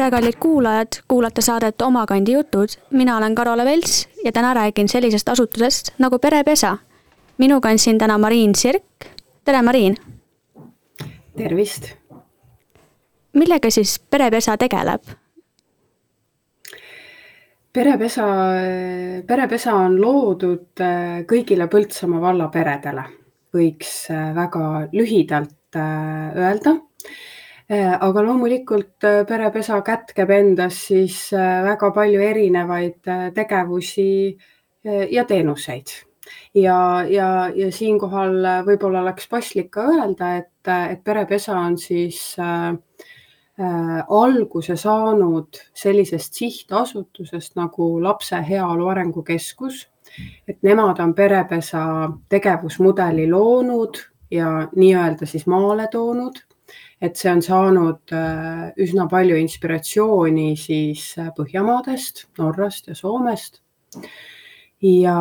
tere, kallid kuulajad, kuulate saadet Oma kandi jutud. mina olen Karola Velts ja täna räägin sellisest asutusest nagu Perepesa. minuga on siin täna Mariin Sirk. tere, Mariin. tervist. millega siis Perepesa tegeleb? perepesa, perepesa on loodud äh, kõigile Põltsamaa valla peredele, võiks äh, väga lühidalt äh, öelda aga loomulikult perepesa kätkeb endas siis väga palju erinevaid tegevusi ja teenuseid. ja, ja, ja siinkohal võib-olla oleks paslik ka öelda, et, et perepesa on siis äh, Äh, alguse saanud sellisest sihtasutusest nagu Lapse Heaolu Arengukeskus. et nemad on perepesa tegevusmudeli loonud ja nii-öelda siis maale toonud. Et see on saanud äh, üsna palju inspiratsiooni siis äh, Põhjamaadest, Norrast ja Soomest. ja,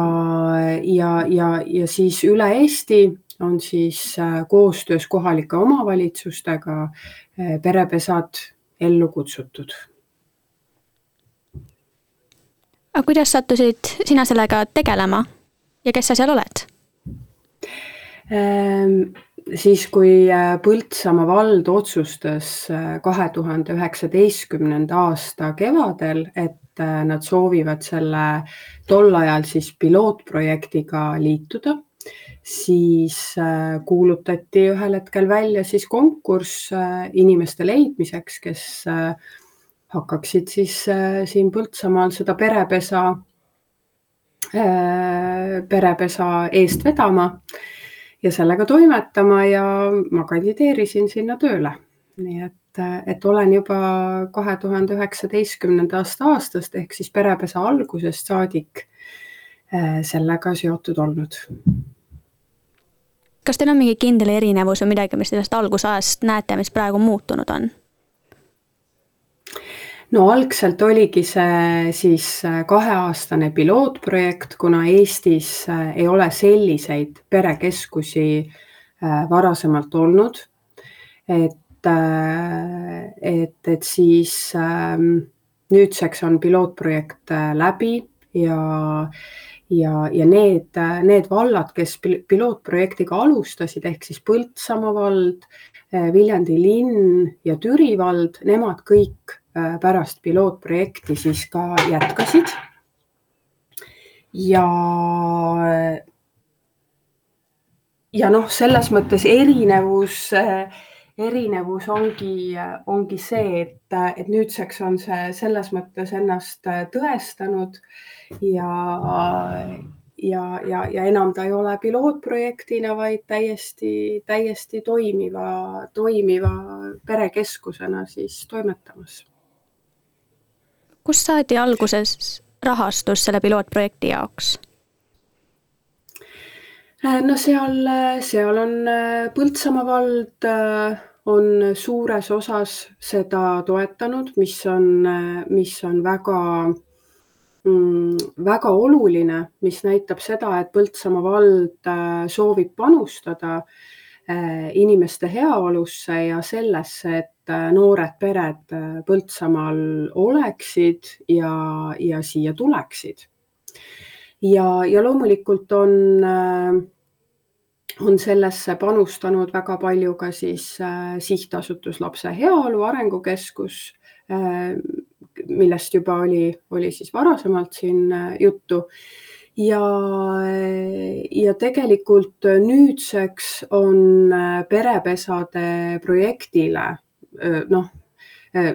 ja, ja, ja siis üle Eesti on siis koostöös kohalike omavalitsustega perepesad ellu kutsutud. aga kuidas sattusid sina sellega tegelema ja kes sa seal oled? Siis, kui äh, Põltsamaa vald otsustas äh, kahe tuhande üheksateistkümnenda aasta kevadel, et äh, nad soovivad selle tol ajal siis pilootprojektiga liituda siis kuulutati ühel hetkel välja siis konkurss inimeste leidmiseks, kes hakkaksid siis siin Põltsamaal seda perepesa, perepesa eest vedama ja sellega toimetama ja ma kandideerisin sinna tööle. nii et, et olen juba kahe tuhande üheksateistkümnendast aastast ehk siis perepesa algusest saadik sellega seotud olnud kas teil on mingi kindel erinevus või midagi, mis sellest algusajast näete, mis praegu muutunud on? No algselt oligi see siis äh, kaheaastane pilootprojekt, kuna Eestis äh, ei ole selliseid perekeskusi äh, varasemalt olnud. et, et, et siis ähm, nüüdseks on pilootprojekt läbi ja ja, ja need, need vallad, kes pilootprojektiga alustasid, ehk siis Põltsamaa vald, Viljandi linn ja Türi vald, nemad kõik pärast pilootprojekti siis ka jätkasid. ja, ja noh, selles mõttes erinevus äh, erinevus ongi, ongi see, et, et nüüdseks on see selles mõttes ennast tõestanud ja, ja, ja, ja enam ta ei ole pilootprojektina, vaid täiesti, täiesti toimiva, toimiva perekeskusena siis toimetamas. Kust saadi alguses rahastus selle pilootprojekti jaoks? no seal, seal on Põltsamaa vald on suures osas seda toetanud, mis on, mis on väga mm, väga oluline, mis näitab seda, et Põltsamaa vald äh, soovib panustada äh, inimeste heaolusse ja sellesse, et äh, noored pered Põltsamaal oleksid ja, ja siia tuleksid. ja, ja loomulikult on on sellesse panustanud väga palju ka siis äh, sihtasutus Lapse Heaolu Arengukeskus äh,, millest juba oli, oli siis varasemalt siin äh, juttu. ja, ja tegelikult nüüdseks on äh, perepesade projektile äh, noh,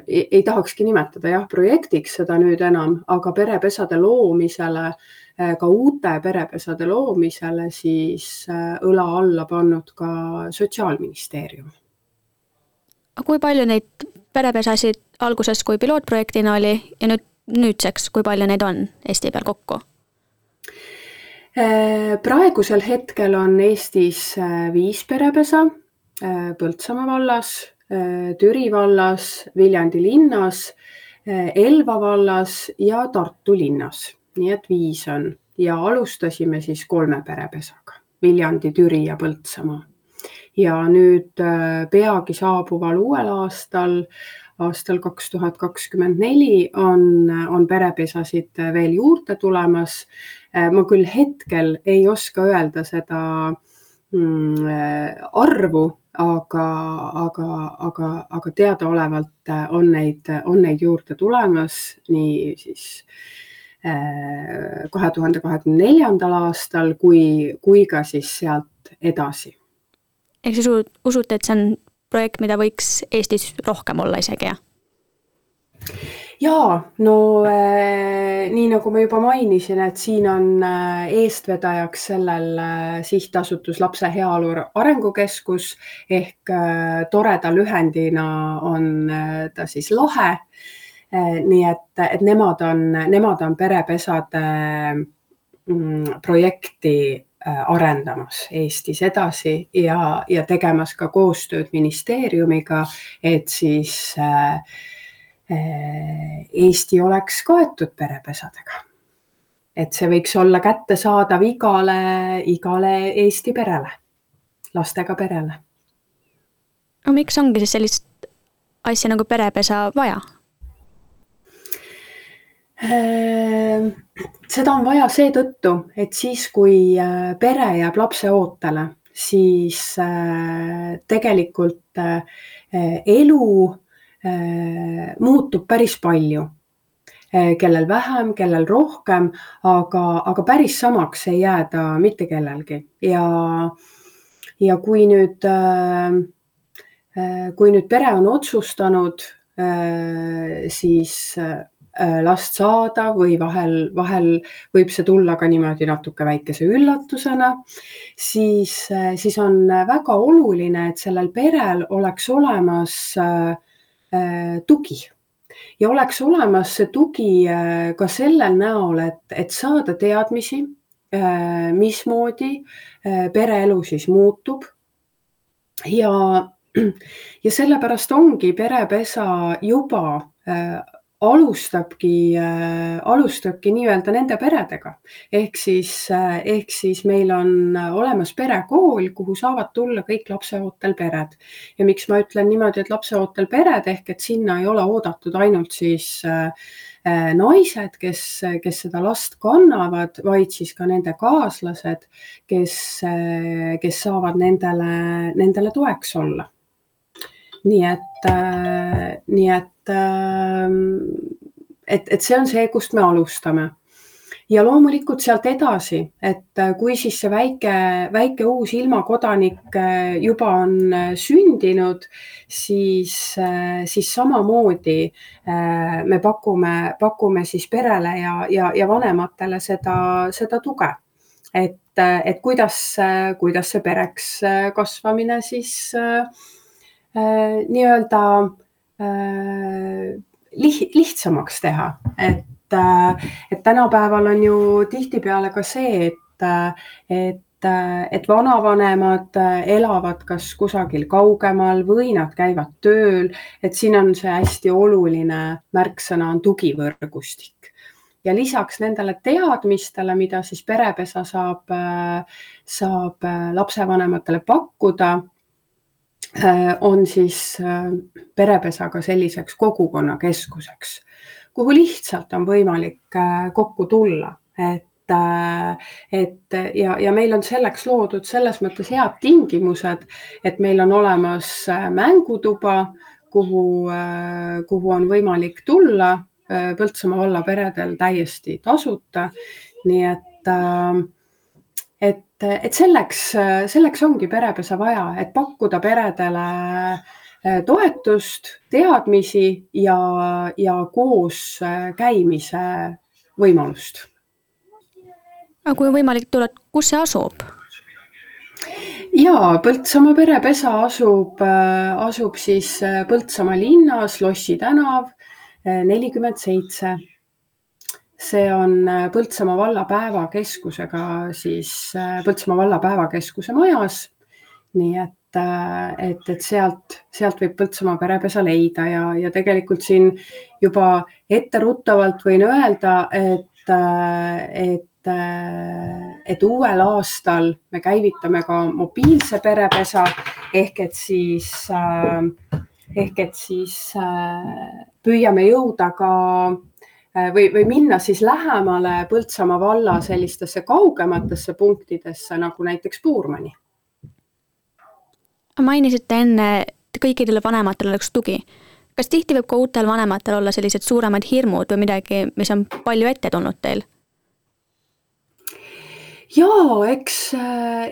ei, tahakski nimetada jah projektiks seda nüüd enam, aga perepesade loomisele ka uute perepesade loomisele siis õla alla pannud ka Sotsiaalministeerium. kui palju neid perepesasid alguses kui pilootprojektina oli ja nüüd nüüdseks, kui palju neid on Eesti peal kokku? Praegusel hetkel on Eestis viis perepesa Põltsamaa vallas, Türi vallas, Viljandi linnas, Elva vallas ja Tartu linnas nii et viis on ja alustasime siis kolme perepesaga, Viljandi, Türi ja Põltsamaa. ja nüüd peagi saabuval uuel aastal aastal kaks tuhat kakskümmend neli on, on perepesasid veel juurde tulemas. ma küll hetkel ei oska öelda seda mm, arvu, aga, aga, aga, aga teadaolevalt on neid, on neid juurde tulemas nii siis kahe tuhande kahekümne neljandal aastal kui, kui ka siis sealt edasi. ehk siis usute, et see on projekt, mida võiks Eestis rohkem olla isegi, jah? Jaa, no äh, nii nagu ma juba mainisin, et siin on äh, eestvedajaks sellel äh, sihtasutus Lapse Heaolu Arengukeskus ehk toreda lühendina on ta siis lahe. Nii et, et nemad on, nemad on perepesade mm, projekti arendamas Eestis edasi ja, ja tegemas ka koostööd ministeeriumiga, et siis äh, Eesti oleks kaetud perepesadega. et see võiks olla kättesaadav igale, igale Eesti perele, lastega perele. no miks ongi siis sellist asja nagu perepesa vaja? Ehm, seda on vaja seetõttu, et siis, kui äh, pere jääb lapse ootele, siis äh, tegelikult äh, elu muutub päris palju. kellel vähem, kellel rohkem, aga, aga päris samaks ei jää ta mitte kellelgi ja, ja kui nüüd, kui nüüd pere on otsustanud, siis Äh, last saada või vahel, vahel võib see tulla ka niimoodi natuke väikese üllatusena, siis, äh, siis on väga oluline, et sellel perel oleks olemas äh, tugi ja oleks olemas see tugi ka sellel näol, et, et saada teadmisi, mismoodi pereelu siis muutub. ja, ja sellepärast ongi perepesa juba alustabki äh,, alustabki nii-öelda nende peredega. ehk siis äh,, ehk siis meil on olemas perekool, kuhu saavad tulla kõik lapseootel pered. ja miks ma ütlen niimoodi, et lapseootel pered ehk et sinna ei ole oodatud ainult siis äh, äh naised, kes, kes seda last kannavad, vaid siis ka nende kaaslased, kes, äh, kes saavad nendele, nendele toeks olla nii et äh,, nii et et, et see on see, kust me alustame ja loomulikult sealt edasi, et äh, kui siis see väike, väike uus ilmakodanik äh, juba on äh, sündinud, siis, siis samamoodi me pakume, pakume siis perele ja, ja, ja vanematele seda, seda tuge. et, et kuidas, kuidas see pereks kasvamine siis Äh, nii-öelda äh, lihtsamaks teha, et, äh, et tänapäeval on ju tihtipeale ka see, et, et, et vanavanemad elavad kas kusagil kaugemal või nad käivad tööl, et siin on see hästi oluline märksõna on tugivõrgustik. Ja lisaks nendele teadmistele, mida siis perepesa saab, saab lapsevanematele pakkuda Äh, on siis äh, perepesaga selliseks kogukonnakeskuseks, kuhu lihtsalt on võimalik äh, kokku tulla, et et ja, ja meil on selleks loodud selles mõttes head tingimused, et meil on olemas mängutuba, kuhu, kuhu on võimalik tulla Põltsamaa valla peredel täiesti tasuta. nii et äh, et, selleks, selleks ongi perepesa vaja, et pakkuda peredele eh, toetust, teadmisi ja, ja koos eh, käimise võimalust. aga kui on võimalik tulla, kus see asub? ja Põltsamaa perepesa asub, eh, asub siis Põltsamaa linnas, Lossi tänav nelikümmend seitse see on äh, Põltsamaa valla päevakeskusega siis äh, Põltsamaa valla päevakeskuse majas. nii et, äh, et, et sealt, sealt võib Põltsamaa perepesa leida ja, ja tegelikult siin juba etteruttavalt võin öelda, et, et, et uuel aastal me käivitame ka mobiilse perepesa ehk et siis, ehk et siis püüame jõuda ka või, või minna siis lähemale Põltsamaa valla sellistesse kaugematesse punktidesse nagu näiteks Puurmani. mainisite enne, et kõikidele vanematele oleks tugi kas tihti võib ka uutel vanematel olla sellised suuremad hirmud või midagi, mis on palju ette tulnud teil? ja eks,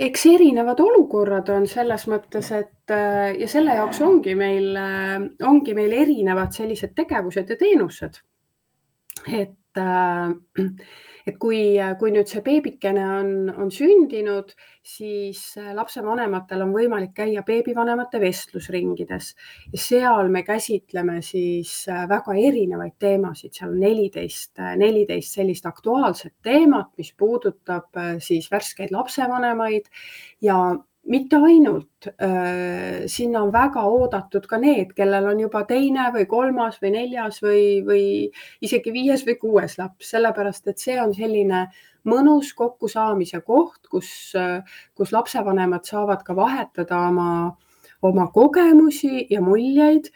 eks erinevad olukorrad on selles mõttes, et ja selle jaoks ongi meil, ongi meil erinevad sellised tegevused ja teenused. Et et kui, kui nüüd see beebikene on, on sündinud, siis äh, lapsevanematel on võimalik käia beebivanemate vestlusringides. Ja seal me käsitleme siis äh, väga erinevaid teemasid, seal on neliteist, äh, neliteist sellist aktuaalset teemat, mis puudutab siis värskeid lapsevanemaid. Ja mitte ainult, sinna on väga oodatud ka need, kellel on juba teine või kolmas või neljas või, või isegi viies või kuues laps, sellepärast et see on selline mõnus kokkusaamise koht, kus, kus lapsevanemad saavad ka vahetada oma, oma kogemusi ja muljeid.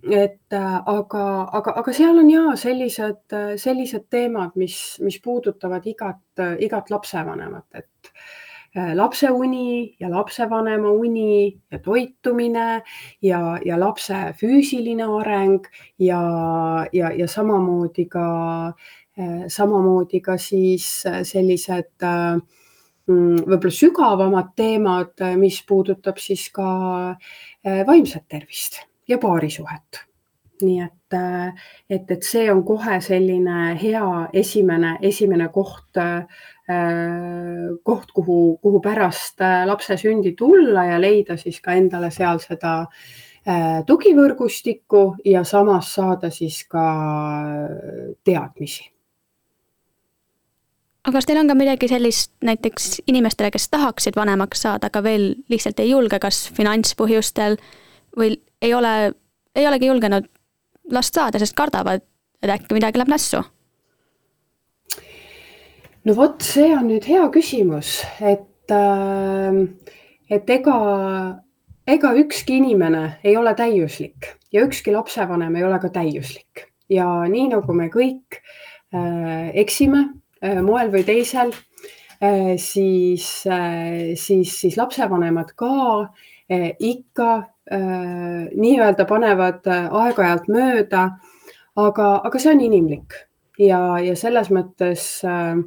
Et aga, aga, aga seal on ja sellised, sellised teemad, mis, mis puudutavad igat, igat lapsevanemat, et Äh, lapse uni ja lapsevanema uni ja toitumine ja, ja lapse füüsiline areng ja, ja, ja samamoodi ka, äh, samamoodi ka siis äh, sellised mm, võib-olla sügavamad teemad, mis puudutab siis ka vaimset tervist ja paarisuhet. Nii et, et, et see on kohe selline hea esimene, esimene koht, koht, kuhu, kuhu pärast lapse sündi tulla ja leida siis ka endale seal seda tugivõrgustikku ja samas saada siis ka teadmisi aga kas teil on ka midagi sellist näiteks inimestele, kes tahaksid vanemaks saada, aga veel lihtsalt ei julge, kas finantspõhjustel või ei ole, ei olegi julgenud last saada, sest kardavad, et äkki midagi läheb nässu? No vot, see on nüüd hea küsimus, et, äh, et ega, ega ükski inimene ei ole täiuslik ja ükski lapsevanem ei ole ka täiuslik ja nii nagu me kõik äh, eksime äh, moel või teisel äh,, siis äh,, siis, siis lapsevanemad ka äh, ikka Äh, nii-öelda panevad äh, aeg-ajalt mööda. aga, aga see on inimlik ja, ja selles mõttes äh,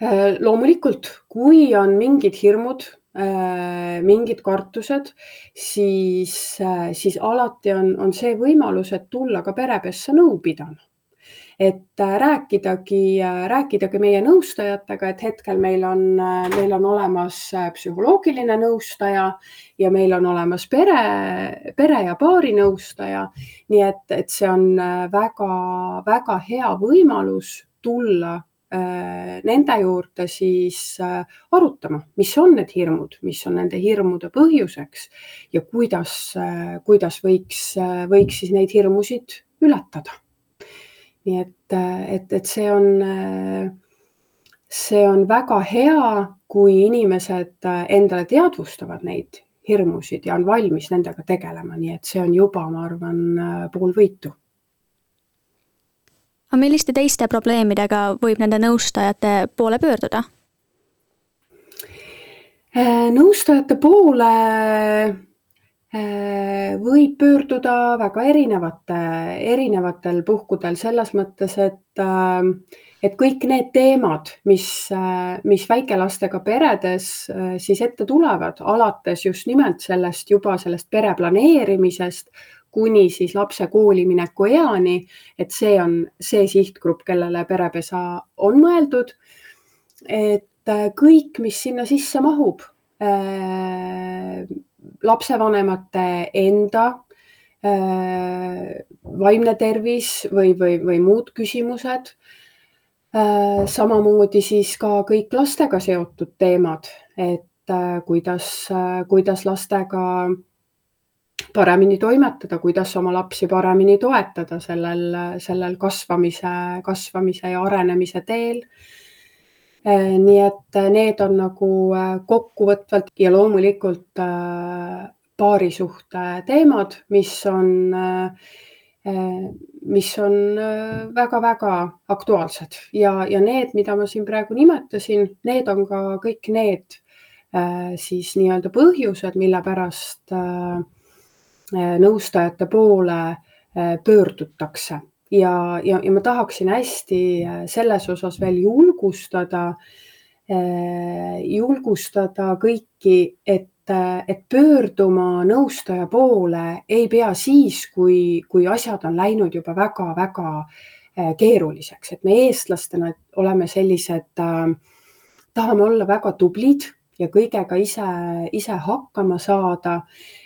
loomulikult, kui on mingid hirmud, mingid kartused, siis, siis alati on, on see võimalus, et tulla ka perepessa nõu pidama et äh, rääkidagi, äh, rääkidagi meie nõustajatega, et hetkel meil on, äh, meil on olemas psühholoogiline nõustaja ja meil on olemas pere, pere ja paarinõustaja. nii et, et see on väga-väga hea võimalus tulla nende juurde siis arutama, mis on need hirmud, mis on nende hirmude põhjuseks ja kuidas, kuidas võiks, võiks siis neid hirmusid ületada nii et, et, et see on, see on väga hea, kui inimesed endale teadvustavad neid hirmusid ja on valmis nendega tegelema, nii et see on juba, ma arvan, pool võitu. Aga milliste teiste probleemidega võib nende nõustajate poole pöörduda? nõustajate poole Äh, võib pöörduda väga erinevate, erinevatel puhkudel selles mõttes, et, äh, et kõik need teemad, mis, äh, mis väikelastega peredes siis ette tulevad, alates just nimelt sellest juba sellest pere planeerimisest kuni siis lapse kooli mineku eani, et see on see sihtgrupp, kellele perepesa on mõeldud. et kõik, mis sinna sisse mahub lapsevanemate enda äh, vaimne tervis või, või, või muud küsimused äh,. samamoodi siis ka kõik lastega seotud teemad, et äh, kuidas, äh, kuidas lastega paremini toimetada, kuidas oma lapsi paremini toetada sellel, sellel kasvamise, kasvamise ja arenemise teel. Nii et need on nagu kokkuvõtvalt ja loomulikult paarisuhte teemad, mis on, mis on väga-väga aktuaalsed. Ja, ja need, mida ma siin praegu nimetasin, need on ka kõik need siis nii-öelda põhjused, mille pärast nõustajate poole pöördutakse ja, ja, ja ma tahaksin hästi äh, selles osas veel julgustada, äh, julgustada kõiki, et, äh, et pöörduma nõustaja poole ei pea siis, kui, kui asjad on läinud juba väga-väga keeruliseks, et me eestlastena oleme sellised, tahame olla väga tublid ja kõigega ise, ise hakkama saada.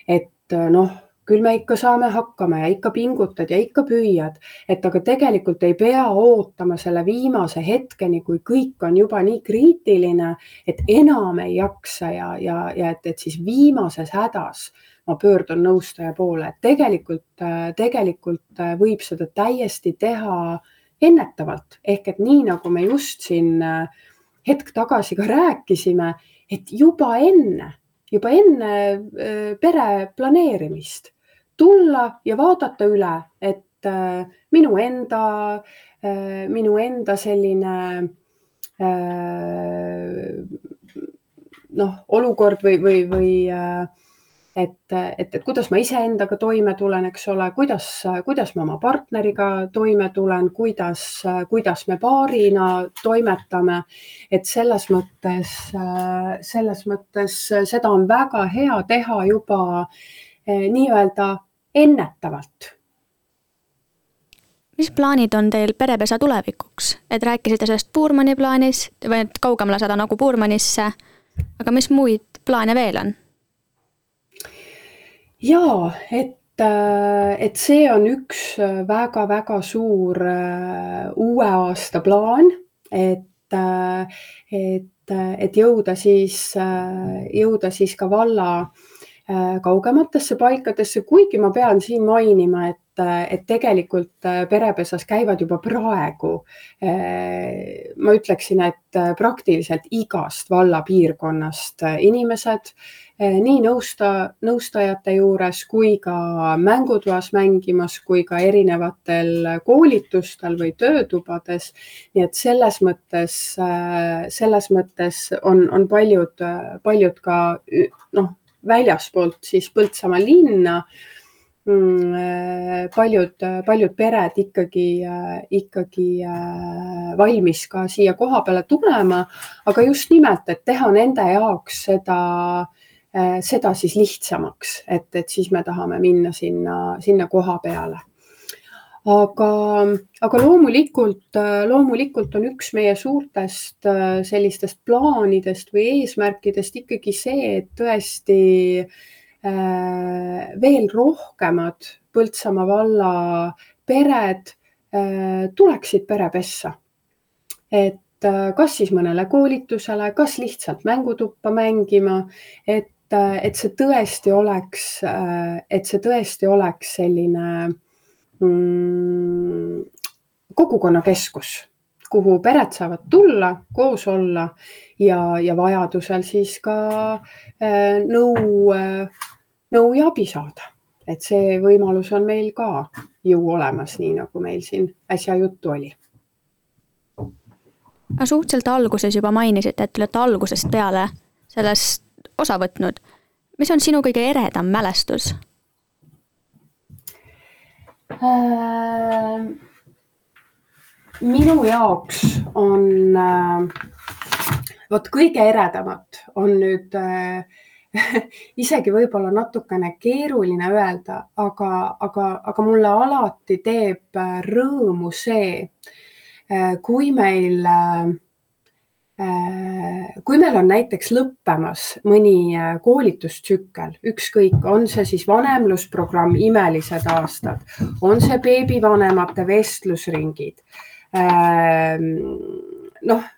et noh küll me ikka saame hakkama ja ikka pingutad ja ikka püüad, et aga tegelikult ei pea ootama selle viimase hetkeni, kui kõik on juba nii kriitiline, et enam ei jaksa ja, ja, ja et, et siis viimases hädas ma pöördun nõustaja poole, et tegelikult, tegelikult võib seda täiesti teha ennetavalt. Ehk et nii nagu me just siin hetk tagasi ka rääkisime, et juba enne juba enne pere planeerimist tulla ja vaadata üle, et minu enda, minu enda selline noh, olukord või, või, või et, et, et kuidas ma iseendaga toime tulen, eks ole, kuidas, kuidas ma oma partneriga toime tulen, kuidas, kuidas me paarina toimetame. et selles mõttes, selles mõttes seda on väga hea teha juba eh, nii-öelda ennetavalt mis plaanid on teil perepesa tulevikuks, et rääkisite sellest Puurmani plaanis või et kaugemale saada nagu Puurmanisse, aga mis muid plaane veel on? Ja et, äh, et see on üks väga-väga äh, suur äh, uue aasta plaan, et, et, et jõuda siis, jõuda siis ka valla kaugematesse paikadesse, kuigi ma pean siin mainima, et et tegelikult perepesas käivad juba praegu, ma ütleksin, et praktiliselt igast valla piirkonnast inimesed nii nõusta, nõustajate juures kui ka mängutoas mängimas, kui ka erinevatel koolitustel või töötubades. nii et selles mõttes, selles mõttes on, on paljud, paljud ka noh, väljaspoolt siis Põltsamaa linna mm, eh, paljud, paljud pered ikkagi, ikkagi valmis ka siia koha peale tulema, aga just nimelt, et teha nende jaoks seda äh, Äh, seda siis lihtsamaks, et, et siis me tahame minna sinna, sinna koha peale. Aga, aga loomulikult, loomulikult on üks meie suurtest äh, sellistest plaanidest või eesmärkidest ikkagi see, et tõesti äh, veel rohkemad Põltsamaa valla pered tuleksid perepessa. et kas siis mõnele koolitusele, kas lihtsalt mängutuppa mängima, et et see tõesti oleks, et see tõesti oleks selline mm, kogukonnakeskus, kuhu pered saavad tulla, koos olla ja, ja vajadusel siis ka äh, nõu, nõu ja abi saada. et see võimalus on meil ka ju olemas, nii nagu meil siin äsja juttu oli suhteliselt alguses juba mainisite, et te olete algusest peale sellest osa võtnud. mis on sinu kõige eredam mälestus äh,? Minu jaoks on äh,, vot kõige eredamad on nüüd äh, isegi võib-olla natukene keeruline öelda, aga, aga, aga mulle alati teeb äh, rõõmu see, äh, kui meil Äh, kui meil on näiteks lõppemas mõni äh, koolitustsükkel, ükskõik, on see siis vanemlusprogramm Imelised aastad, on see beebivanemate vestlusringid, ähm, noh,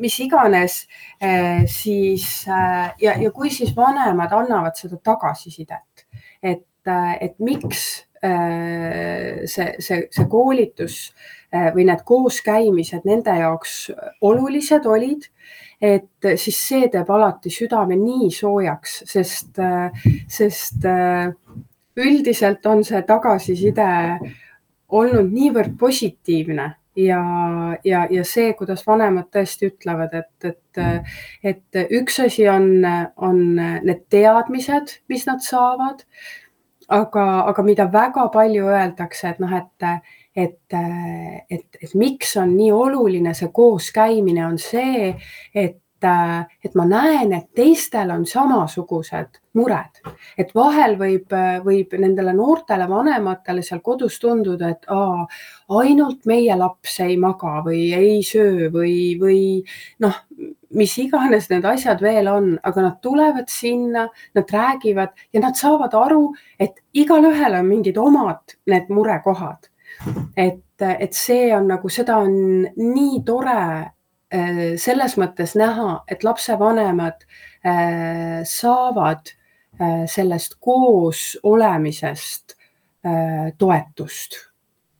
mis iganes, äh, siis ja, ja kui siis vanemad annavad seda tagasisidet, et, et miks see, see, see koolitus või need kooskäimised nende jaoks olulised olid, et siis see teeb alati südame nii soojaks, sest, sest üldiselt on see tagasiside olnud niivõrd positiivne ja, ja, ja see, kuidas vanemad tõesti ütlevad, et, et, et üks asi on, on need teadmised, mis nad saavad. aga, aga mida väga palju öeldakse, et noh, et, et, et, et miks on nii oluline see kooskäimine, on see, et et, et ma näen, et teistel on samasugused mured, et vahel võib, võib nendele noortele vanematele seal kodus tunduda, et aa, ainult meie laps ei maga või ei söö või, või noh, mis iganes need asjad veel on, aga nad tulevad sinna, nad räägivad ja nad saavad aru, et igalühel on mingid omad need murekohad. Et, et see on nagu, seda on nii tore Äh, selles mõttes näha, et lapsevanemad äh, saavad äh, sellest koos olemisest toetust.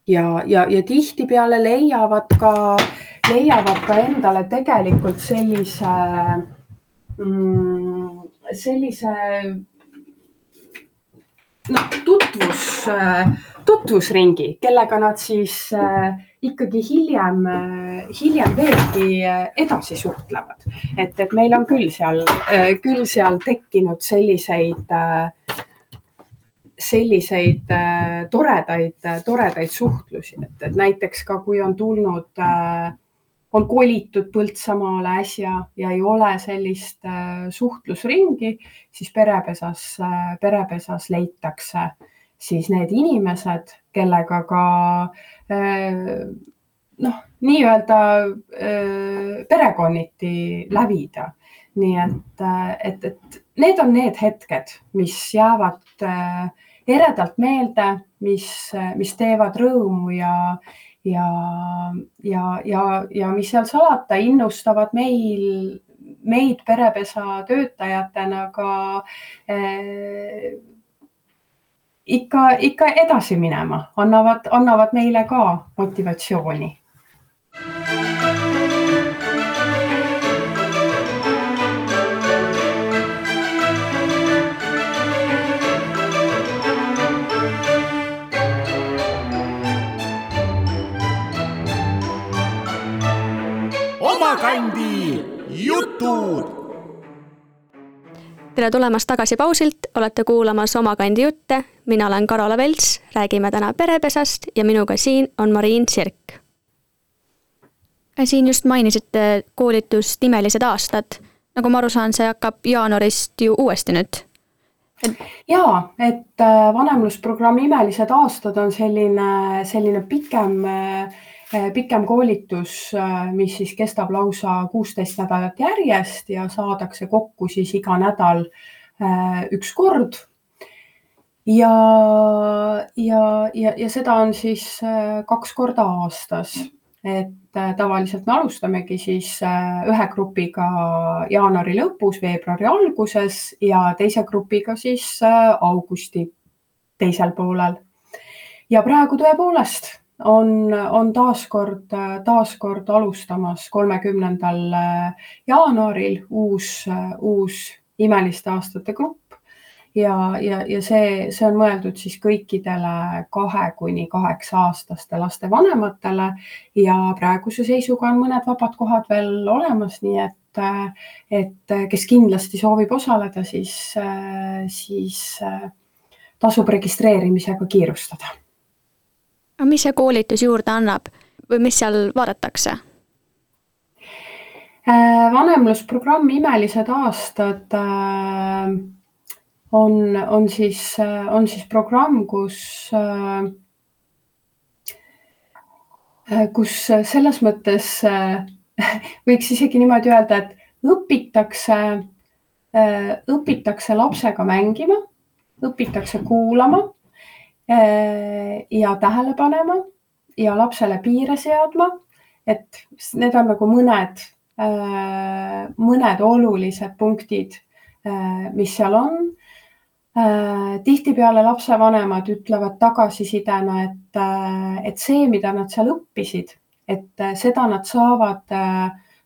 Ja, ja, ja tihtipeale leiavad ka, leiavad ka endale tegelikult sellise mm,, sellise noh, tutvus, tutvusringi, kellega nad siis äh, ikkagi hiljem, hiljem veelgi edasi suhtlevad. et, et meil on küll seal, küll seal tekkinud selliseid, selliseid toredaid, toredaid suhtlusi, et, et näiteks ka kui on tulnud, on kolitud Põltsamaale äsja ja ei ole sellist suhtlusringi, siis perepesas, perepesas leitakse siis need inimesed, kellega ka Äh, noh, nii-öelda äh, perekonniti lävida. nii et, äh, et, et need on need hetked, mis jäävad eredalt meelde, mis, mis teevad rõõmu ja, ja, ja, ja, ja mis seal salata, innustavad meil, meid perepesa töötajatena ka eh, ikka, ikka edasi minema, annavad, annavad meile ka motivatsiooni. omakandi jutud tere tulemast tagasi pausilt, olete kuulamas Oma kandi jutte, mina olen Karola Velts, räägime täna perepesast ja minuga siin on Mariin Sirk. siin just mainisite koolitust Imelised aastad. nagu ma aru saan, see hakkab jaanuarist ju uuesti nüüd ja, et äh, vanemlusprogrammi Imelised aastad on selline, selline pikem äh, pikem koolitus, eh, mis siis kestab lausa kuusteist nädalat järjest ja saadakse kokku siis iga nädal eh, üks kord. ja, ja, ja, ja seda on siis kaks korda aastas, et tavaliselt me alustamegi siis ühe grupiga jaanuari lõpus, veebruari alguses ja teise grupiga siis augusti teisel poolel. ja praegu tõepoolest on, on taaskord, taaskord alustamas kolmekümnendal jaanuaril uus, uus imeliste aastate grupp. ja, ja, ja see, see on mõeldud siis kõikidele kahe kuni kaheksa aastaste laste vanematele ja praeguse seisuga on mõned vabad kohad veel olemas, nii et, et kes kindlasti soovib osaleda, siis, siis tasub registreerimisega kiirustada aga mis see koolitus juurde annab või mis seal vaadatakse? Äh, vanemlusprogramm Imelised aastad äh, on, on siis, äh, on siis programm, kus, kus selles mõttes võiks isegi niimoodi öelda, et õpitakse, õpitakse lapsega mängima, õpitakse kuulama ja tähele panema ja lapsele piire seadma. et need on nagu mõned, äh, mõned olulised punktid, äh, mis seal on. äh, tihtipeale lapsevanemad ütlevad tagasisidena, et, äh, et see, mida nad seal õppisid, et seda nad saavad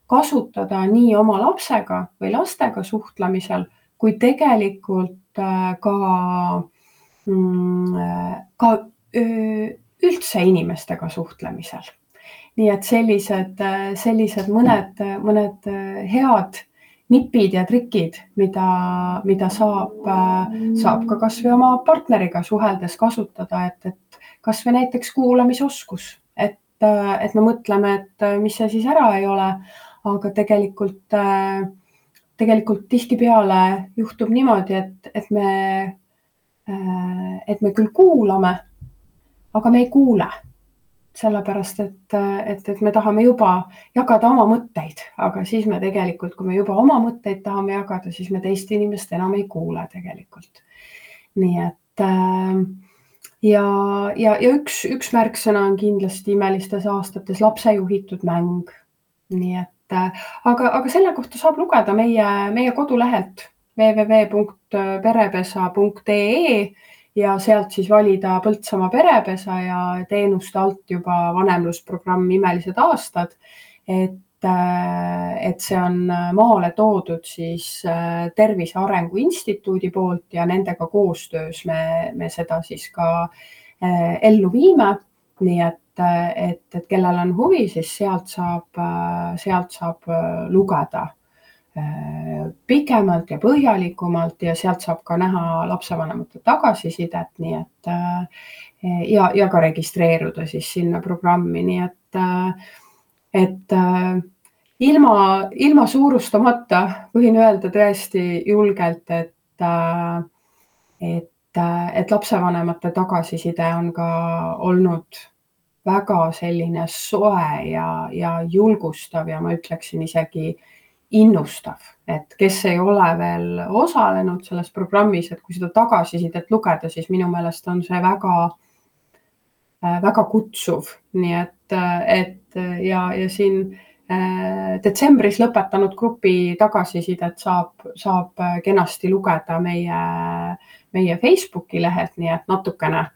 kasutada nii oma lapsega või lastega suhtlemisel, kui tegelikult ka, ka üldse inimestega suhtlemisel. Nii et sellised, sellised mõned, mõned head nipid ja trikid, mida, mida saab, saab ka kasvõi oma partneriga suheldes kasutada, et, et kasvõi näiteks kuulamisoskus, et, et me mõtleme, et mis see siis ära ei ole, aga tegelikult, tegelikult tihtipeale juhtub niimoodi, et, et me, et me küll kuulame, aga me ei kuule sellepärast et, et, et me tahame juba jagada oma mõtteid, aga siis me tegelikult, kui me juba oma mõtteid tahame jagada, siis me teist inimest enam ei kuule tegelikult. nii et äh, ja, ja, ja üks, üks märksõna on kindlasti imelistes aastates lapse juhitud mäng. nii et äh, aga, aga selle kohta saab lugeda meie, meie kodulehelt www.perepesa.ee ja sealt siis valida Põltsamaa perepesa ja teenuste alt juba vanemlusprogramm Imelised aastad. et, äh, et see on maale toodud siis äh, Tervise Arengu Instituudi poolt ja nendega koostöös me, me seda siis ka äh, ellu viime. nii et, et, et kellel on huvi, siis sealt saab, sealt saab lugeda pikemalt ja põhjalikumalt ja sealt saab ka näha lapsevanemate tagasisidet, nii et äh, ja, ja ka registreeruda siis sinna programmi, nii et, äh, et äh, ilma, ilma suurustamata võin öelda tõesti julgelt, et, et, et lapsevanemate tagasiside on ka olnud väga selline soe ja, ja julgustav ja ma ütleksin isegi äh, innustav, et kes ei ole veel osalenud selles programmis, et kui seda tagasisidet lugeda, siis minu meelest on see väga, äh, väga kutsuv, nii et, et ja, ja siin äh, detsembris lõpetanud grupi tagasisidet saab, saab kenasti lugeda meie, meie Facebooki lehelt, nii et natukene,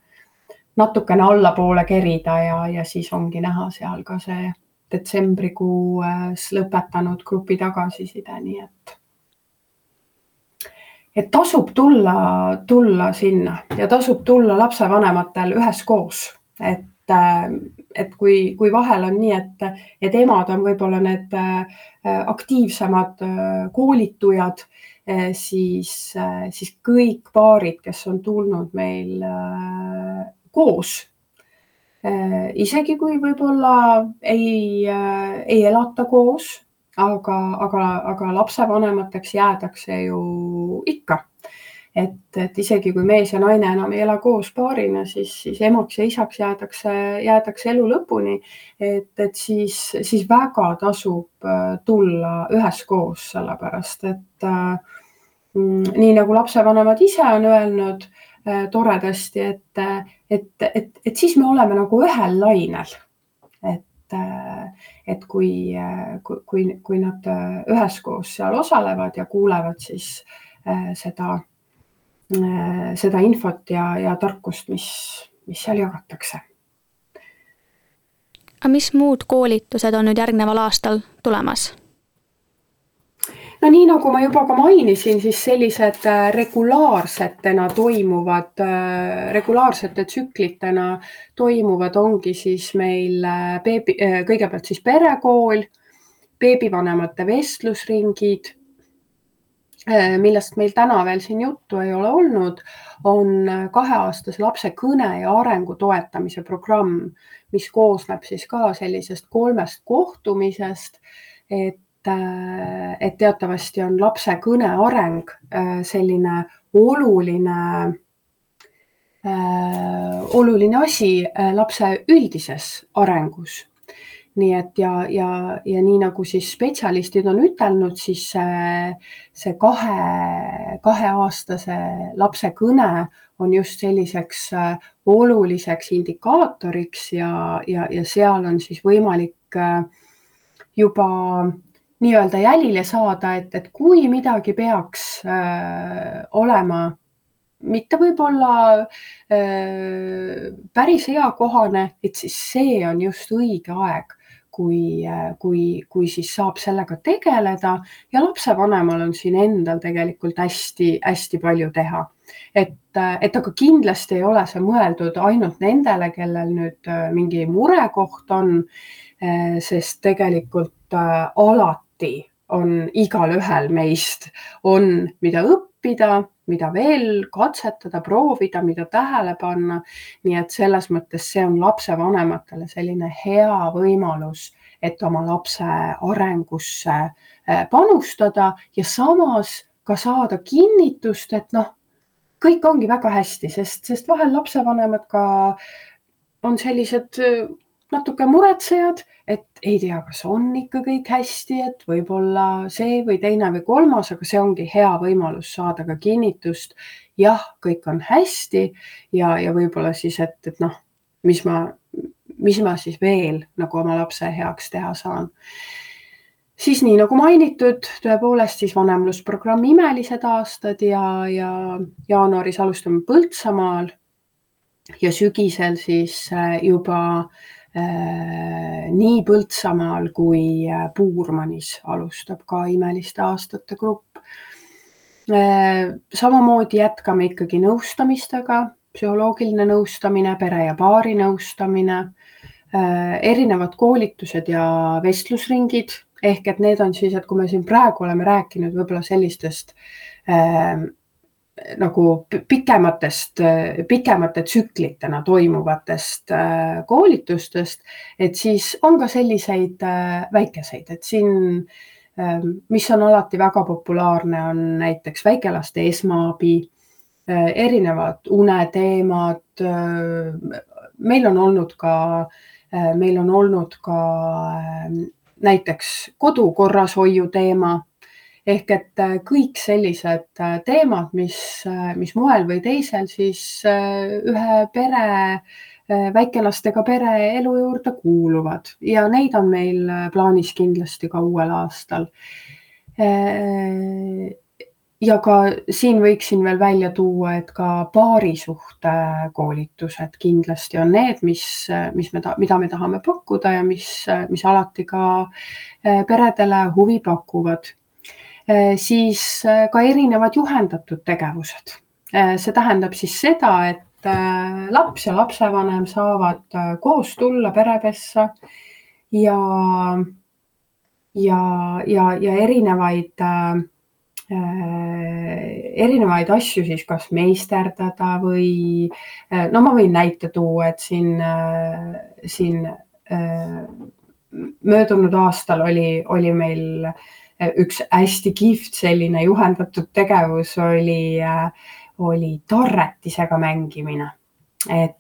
natukene allapoole kerida ja, ja siis ongi näha seal ka see detsembrikuus lõpetanud grupi tagasiside, nii et. Et tasub tulla, tulla sinna ja tasub tulla lapsevanematel üheskoos, et, et kui, kui vahel on nii, et, et emad on võib-olla need aktiivsemad koolitujad, siis, siis kõik paarid, kes on tulnud meil koos Äh, isegi kui võib-olla ei, äh, ei elata koos, aga, aga, aga lapsevanemateks jäädakse ju ikka. et, et isegi kui mees ja naine enam ei ela koos paarina, siis, siis emaks ja isaks jäädakse, jäädakse elu lõpuni. et, et siis, siis väga tasub äh, tulla üheskoos, sellepärast et äh, mm, nii nagu lapsevanemad ise on öelnud äh, toredasti, et et, et, et siis me oleme nagu ühel lainel. et, et kui, kui, kui nad üheskoos seal osalevad ja kuulevad siis äh, seda, äh, seda infot ja, ja tarkust, mis, mis seal jagatakse. aga mis muud koolitused on nüüd järgneval aastal tulemas? No nii nagu ma juba ka mainisin, siis sellised äh, regulaarsetena toimuvad, äh, regulaarsete tsüklitena toimuvad, ongi siis meil äh, beebi, kõigepealt siis perekool, beebivanemate vestlusringid, millest meil täna veel siin juttu ei ole olnud, on kaheaastase lapse kõne ja arengu toetamise programm, mis koosneb siis ka sellisest kolmest kohtumisest, et et teatavasti on lapse kõne areng äh, selline oluline, äh, oluline asi lapse üldises arengus. nii et ja, ja, ja nii nagu siis spetsialistid on ütelnud, siis see, see kahe, kaheaastase lapse kõne on just selliseks oluliseks indikaatoriks ja, ja, ja seal on siis võimalik juba nii-öelda jälile saada, et, et kui midagi peaks äh, olema mitte võib-olla äh, päris eakohane, et siis see on just õige aeg, kui, kui, kui siis saab sellega tegeleda ja lapsevanemal on siin endal tegelikult hästi-hästi palju teha. et, et aga kindlasti ei ole see mõeldud ainult nendele, kellel nüüd mingi murekoht on, sest tegelikult alati on igalühel meist, on, mida õppida, mida veel katsetada, proovida, mida tähele panna. nii et selles mõttes see on lapsevanematele selline hea võimalus, et oma lapse arengusse äh, panustada ja samas ka saada kinnitust, et noh, kõik ongi väga hästi, sest, sest vahel lapsevanemad ka on sellised natuke muretsejad, et ei tea, kas on ikka kõik hästi, et võib-olla see või teine või kolmas, aga see ongi hea võimalus saada ka kinnitust. jah, kõik on hästi ja, ja võib-olla siis, et, et noh, mis ma, mis ma siis veel nagu oma lapse heaks teha saan siis nii nagu mainitud, tõepoolest siis vanemlusprogrammi Imelised aastad ja, ja jaanuaris alustame Põltsamaal ja sügisel siis äh, juba Äh, nii Põltsamaal kui äh, Puurmanis alustab ka Imeliste aastate grupp. Äh, samamoodi jätkame ikkagi nõustamistega, psühholoogiline nõustamine, pere ja paari nõustamine, erinevad koolitused ja vestlusringid ehk et need on siis, et kui me siin praegu oleme rääkinud võib-olla sellistest nagu pikematest, pikemate tsüklitena toimuvatest äh, koolitustest, et siis on ka selliseid äh, väikeseid, et siin, ähm, mis on alati väga populaarne, on näiteks väikelaste esmaabi, äh, erinevad uneteemad. meil on olnud ka, meil on olnud ka näiteks kodu korrashoiu teema ehk et äh, kõik sellised äh, teemad, mis, äh, mis moel või teisel siis ühe pere, väikelastega pere elu juurde kuuluvad ja neid on meil plaanis kindlasti ka uuel aastal. ja ka siin võiksin veel välja tuua, et ka paarisuhte koolitused kindlasti on need, mis, mis me, mida me tahame pakkuda ja mis, mis alati ka peredele huvi pakuvad siis äh, ka erinevad juhendatud tegevused. Äh, see tähendab siis seda, et laps ja lapsevanem saavad koos tulla perepessa ja, ja, ja, ja erinevaid erinevaid asju siis kas meisterdada või no ma võin näite tuua, et siin, siin möödunud aastal oli, oli meil äh, üks hästi kihvt selline juhendatud tegevus oli, oli tarretisega mängimine. et,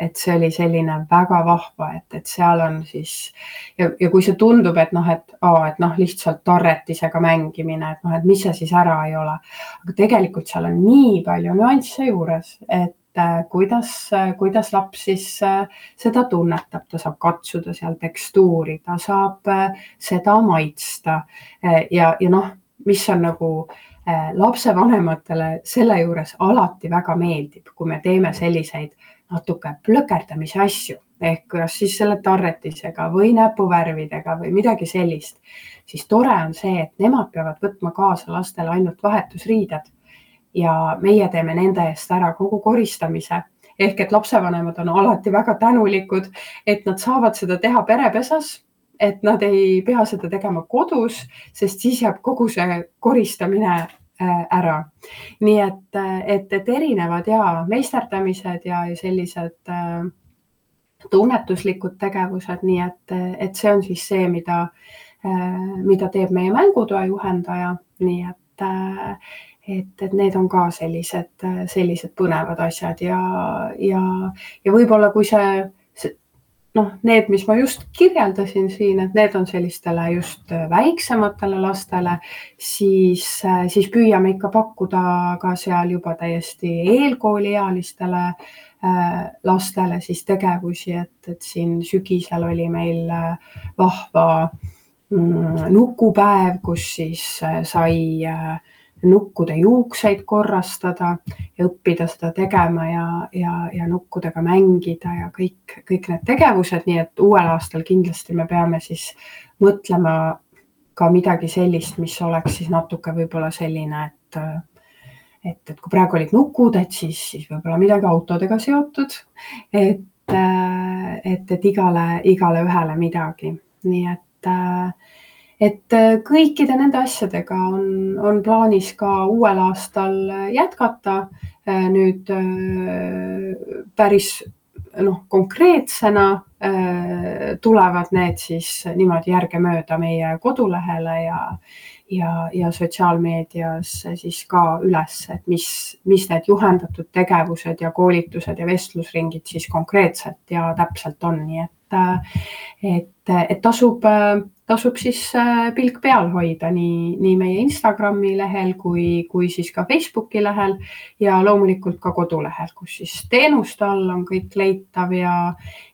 et see oli selline väga vahva, et, et seal on siis ja, ja kui see tundub, et noh, et aa, et noh, lihtsalt tarretisega mängimine, et noh, et mis see siis ära ei ole. aga tegelikult seal on nii palju nüansse juures, et Äh, kuidas, äh, kuidas laps siis äh, seda tunnetab, ta saab katsuda seal tekstuuri, ta saab seda maitsta. Ja, ja noh, mis on nagu lapsevanematele selle juures alati väga meeldib, kui me teeme selliseid natuke plõkerdamise asju. Ehk kas siis selle tarretisega või näpuvärvidega või midagi sellist, siis tore on see, et nemad peavad võtma kaasa lastele ainult vahetusriided ja meie teeme nende eest ära kogu koristamise ehk et lapsevanemad on alati väga tänulikud, et nad saavad seda teha perepesas, et nad ei pea seda tegema kodus, sest siis jääb kogu see koristamine äh, ära. nii et, et, et erinevad ja meisterdamised ja sellised äh, tunnetuslikud tegevused, nii et, et see on siis see, mida, äh, mida teeb meie mängutoa juhendaja, nii et, et, et need on ka sellised, sellised põnevad asjad ja, ja, ja võib-olla kui see, see noh, need, mis ma just kirjeldasin siin, et need on sellistele just väiksematele lastele, siis, siis püüame ikka pakkuda ka seal juba täiesti eelkooliealistele äh, lastele siis tegevusi, et, et siin sügisel oli meil äh, vahva mm, nukupäev, kus siis äh, sai nukkude juukseid korrastada ja õppida seda tegema ja, ja, ja nukkudega mängida ja kõik, kõik need tegevused, nii et uuel aastal kindlasti me peame siis mõtlema ka midagi sellist, mis oleks siis natuke võib-olla selline, et et, et kui praegu olid nukud, et siis, siis võib-olla midagi autodega seotud, et, et, et igale, igale ühele midagi, nii et äh, et äh, kõikide nende asjadega on, on plaanis ka uuel aastal jätkata. Äh, nüüd äh, päris noh, konkreetsena tulevad need siis niimoodi järgemööda meie kodulehele ja, ja, ja sotsiaalmeedias siis ka üles, et mis, mis need juhendatud tegevused ja koolitused ja vestlusringid siis konkreetselt ja täpselt on, nii et, et, et tasub tasub siis äh, pilk peal hoida nii, nii meie Instagrami lehel kui, kui siis ka Facebooki lehel ja loomulikult ka kodulehel, kus siis teenuste all on kõik leitav ja,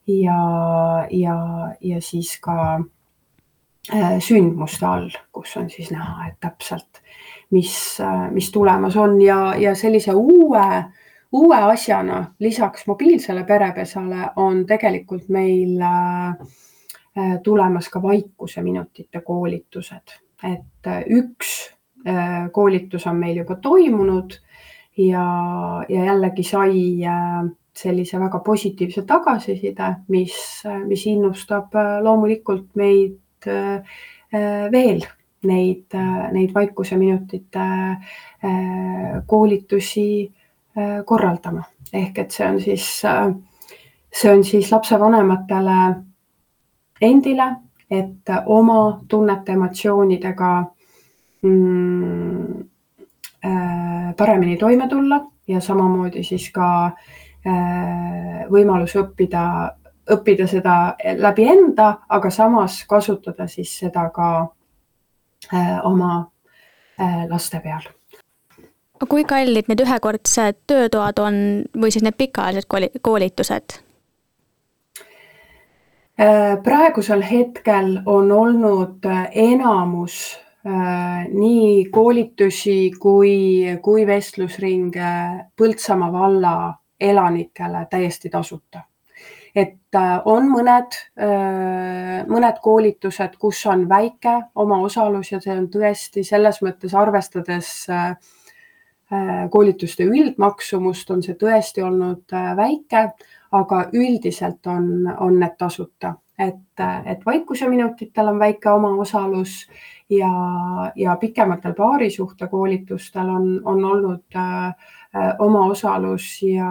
ja, ja, ja siis ka äh, sündmuste all, kus on siis näha, et täpselt, mis, äh, mis tulemas on. Ja, ja sellise uue uue asjana lisaks mobiilsele perepesale on tegelikult meil äh, Äh, tulemas ka vaikuseminutite koolitused, et äh, üks äh, koolitus on meil juba toimunud ja, ja jällegi sai sellise väga positiivse tagasiside, mis, mis innustab loomulikult meid veel neid, neid vaikuseminutite koolitusi korraldama. ehk et see on siis, see on siis lapsevanematele endile, et oma tunnete, emotsioonidega mm, äh, paremini toime tulla ja samamoodi siis ka äh, võimalus õppida, õppida seda läbi enda, aga samas kasutada siis seda ka äh, oma äh, laste peal kui kallid need ühekordsed töötoad on või siis need pikaajalised koolitused? Äh, praegusel hetkel on olnud äh, enamus äh, nii koolitusi kui, kui vestlusringe Põltsamaa valla elanikele täiesti tasuta. et on mõned, mõned koolitused, kus on väike omaosalus ja see on tõesti selles mõttes arvestades koolituste üldmaksumust on see tõesti olnud väike aga üldiselt on, on need tasuta, et, et vaikuseminutitel on väike omaosalus ja, ja pikematel paarisuhtekoolitustel on, on olnud äh, omaosalus ja,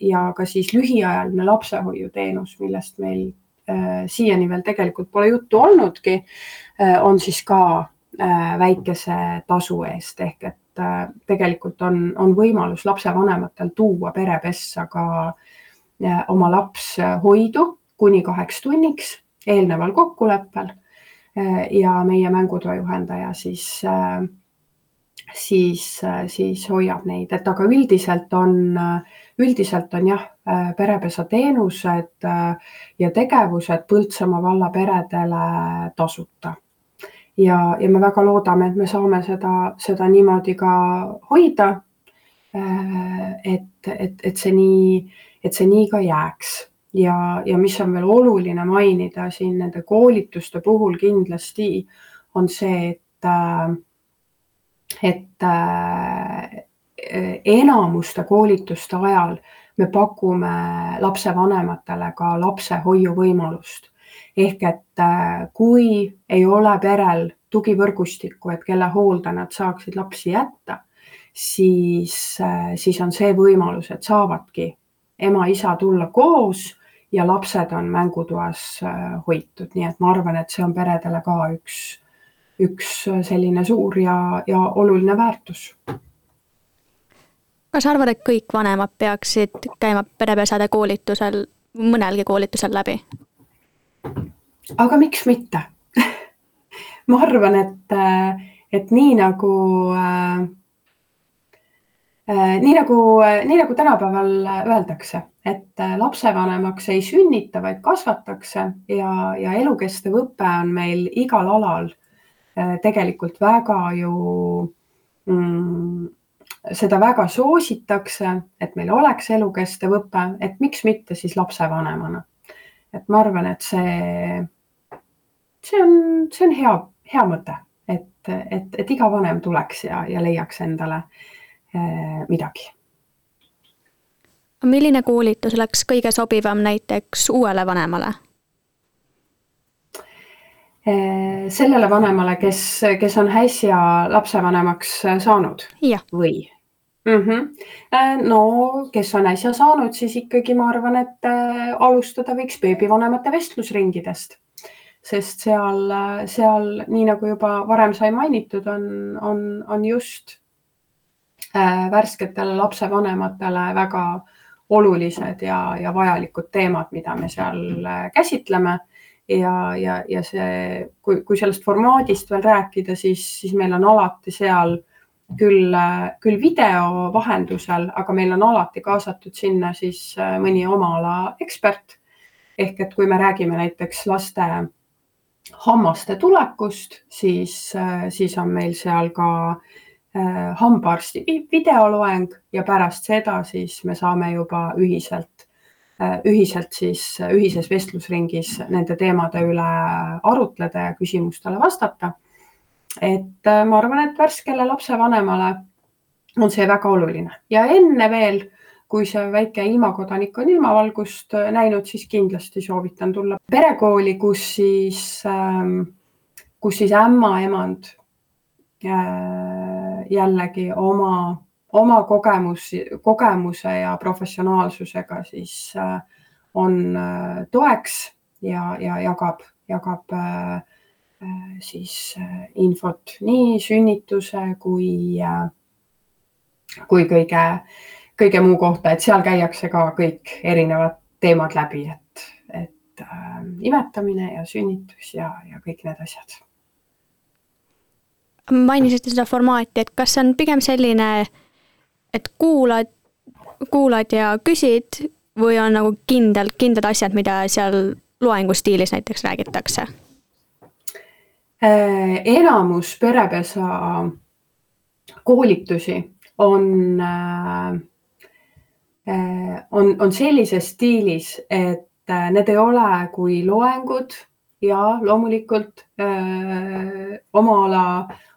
ja ka siis lühiajaline lapsehoiuteenus, millest meil äh, siiani veel tegelikult pole juttu olnudki äh,, on siis ka äh, väikese tasu eest. Ehk et äh, tegelikult on, on võimalus lapsevanematel tuua perepessa ka äh, oma laps hoidu kuni kaheks tunniks eelneval kokkuleppel ja meie mängutoa juhendaja siis, siis, siis hoiab neid, et aga üldiselt on, üldiselt on jah, perepesa teenused ja tegevused Põltsamaa valla peredele tasuta. ja, ja me väga loodame, et me saame seda, seda niimoodi ka hoida. et, et, et see nii et see nii ka jääks ja, ja mis on veel oluline mainida siin nende koolituste puhul kindlasti on see, et, äh, et äh, enamuste koolituste ajal me pakume lapsevanematele ka lapsehoiu võimalust. ehk et äh, kui ei ole perel tugivõrgustikku, et kelle hoolde nad saaksid lapsi jätta, siis, siis on see võimalus, et saavadki ema-isa tulla koos ja lapsed on mängutoas äh, hoitud, nii et ma arvan, et see on peredele ka üks, üks selline suur ja, ja oluline väärtus. kas sa arvad, et kõik vanemad peaksid käima perepesade koolitusel, mõnelgi koolitusel läbi? aga miks mitte ma arvan, et, äh, et nii nagu äh, Äh, nii nagu, nii nagu tänapäeval öeldakse, et äh, lapsevanemaks ei sünnita, vaid kasvatakse ja, ja elukestev õpe on meil igal alal äh, tegelikult väga ju mm, seda väga soositakse, et meil oleks elukestev õpe, et miks mitte siis lapsevanemana. et ma arvan, et see, see on, see on hea, hea mõte, et, et, et iga vanem tuleks ja, ja leiaks endale eh, midagi. milline koolitus oleks kõige sobivam näiteks uuele vanemale? Eh, sellele vanemale, kes, kes on äsja lapsevanemaks saanud või? Mm -hmm. no kes on äsja saanud, siis ikkagi ma arvan, et äh, alustada võiks beebivanemate vestlusringidest, sest seal, seal nii nagu juba varem sai mainitud, on, on, on just äh, värsketele lapsevanematele väga olulised ja, ja vajalikud teemad, mida me seal käsitleme ja, ja, ja see, kui, kui sellest formaadist veel rääkida, siis, siis meil on alati seal küll, küll video vahendusel, aga meil on alati kaasatud sinna siis äh, mõni oma ala ekspert. ehk et kui me räägime näiteks laste hammaste tulekust, siis, äh, siis on meil seal ka äh, hambaarsti videoloeng ja pärast seda siis me saame juba ühiselt Äh, ühiselt siis äh, ühises vestlusringis nende teemade üle arutleda ja küsimustele vastata. et äh, ma arvan, et värskele lapsevanemale on see väga oluline ja enne veel, kui see väike ilmakodanik on ilmavalgust näinud, siis kindlasti soovitan tulla perekooli, kus siis, ähm, kus siis ämmaemand jällegi oma oma kogemus, kogemuse ja professionaalsusega siis äh, on äh, toeks ja, ja jagab, jagab äh, siis infot nii sünnituse kui, kui kõige, kõige muu kohta, et seal käiakse ka kõik erinevad teemad läbi, et, et imetamine ja sünnitus ja, ja kõik need asjad. Mainisite seda formaati, et kas see on pigem selline et kuulad, kuulad ja küsid või on nagu kindel, kindlad asjad, mida seal loengu stiilis näiteks räägitakse? Äh, enamus perepesa koolitusi on, äh, äh, on, on sellises stiilis, et need ei ole kui loengud ja loomulikult öö, oma ala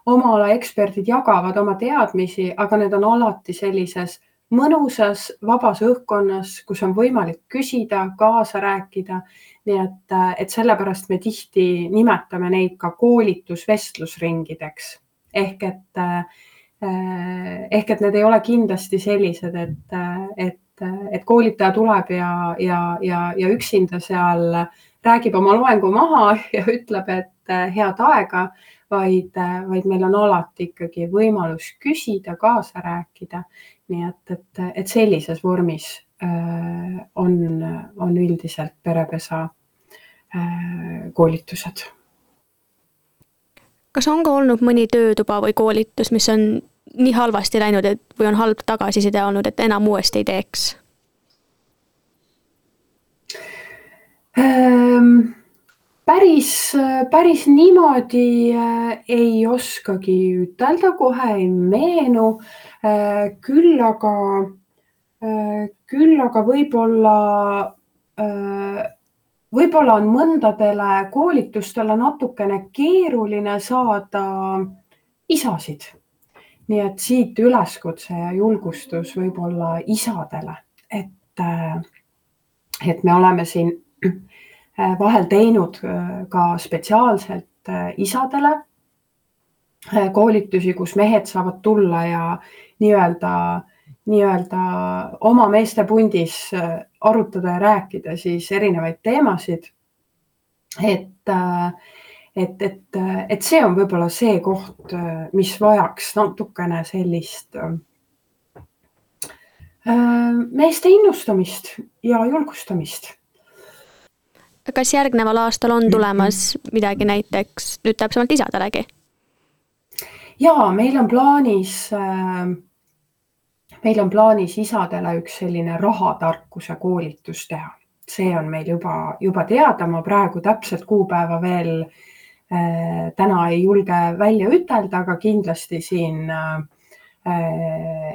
oma ala eksperdid jagavad oma teadmisi, aga need on alati sellises mõnusas, vabas õhkkonnas, kus on võimalik küsida, kaasa rääkida. nii et, et sellepärast me tihti nimetame neid ka koolitusvestlusringideks ehk et ehk et need ei ole kindlasti sellised, et, et, et koolitaja tuleb ja, ja, ja, ja üksinda seal räägib oma loengu maha ja ütleb, et head aega vaid, vaid meil on alati ikkagi võimalus küsida, kaasa rääkida. nii et, et, et sellises vormis äh, on, on üldiselt perepesa äh, koolitused. kas on ka olnud mõni töötuba või koolitus, mis on nii halvasti läinud, et või on halb tagasiside olnud, et enam uuesti ei teeks ähm,? Päris, päris niimoodi äh, ei oskagi ütelda, kohe ei meenu. Äh, küll aga, äh, küll aga võib-olla, võib-olla on mõndadele koolitustele natukene keeruline saada isasid. nii et siit üleskutse ja julgustus võib-olla isadele, et, et me oleme siin vahel teinud äh, ka spetsiaalselt äh, isadele koolitusi, kus mehed saavad tulla ja nii-öelda, nii-öelda oma meestepundis arutada ja rääkida siis erinevaid teemasid. et, et, et, et see on võib-olla see koht, mis vajaks natukene sellist meeste innustamist ja julgustamist kas järgneval aastal on tulemas midagi näiteks nüüd täpsemalt isadelegi? ja meil on plaanis äh, meil on plaanis isadele üks selline rahatarkuse koolitus teha, see on meil juba, juba teada, ma praegu täpset kuupäeva veel, täna ei julge välja ütelda, aga kindlasti siin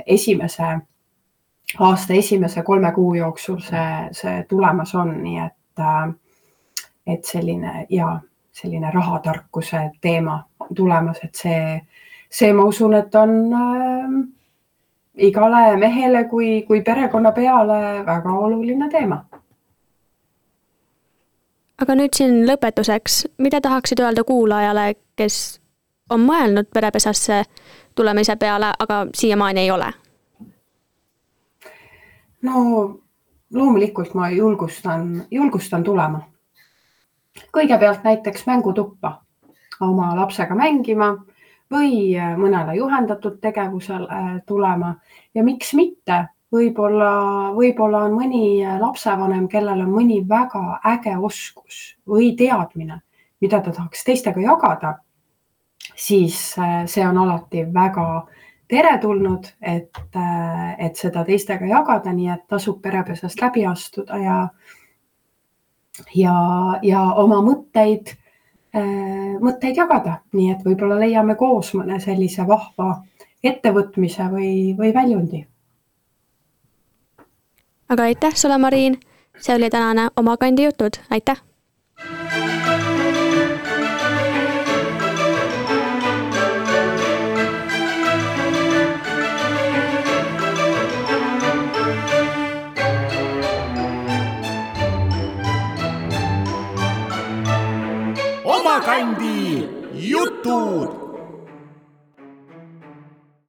esimese aasta esimese kolme kuu jooksul see, see tulemas on, nii et, et selline ja selline rahatarkuse teema tulemas, et see, see, ma usun, et on äh, igale mehele kui, kui perekonnapeale väga oluline teema. aga nüüd siin lõpetuseks, mida tahaksid öelda kuulajale, kes on mõelnud perepesasse tulemise peale, aga siiamaani ei ole? no loomulikult ma julgustan, julgustan tulema. Kõigepealt näiteks mängutuppa oma lapsega mängima või äh, mõnele juhendatud tegevusele äh, tulema. Ja miks mitte, võib-olla, võib-olla on mõni äh, lapsevanem, kellel on mõni väga äge oskus või teadmine, mida ta tahaks teistega jagada, siis see on alati väga teretulnud, et, et seda teistega jagada, nii et tasub perepesast läbi astuda ja ja, ja oma mõtteid Äh, mõtteid jagada, nii et võib-olla leiame koos mõne sellise vahva ettevõtmise või, või väljundi. aga aitäh sulle, Mariin, see oli tänane Oma kandi jutud, aitäh! Kandi jutud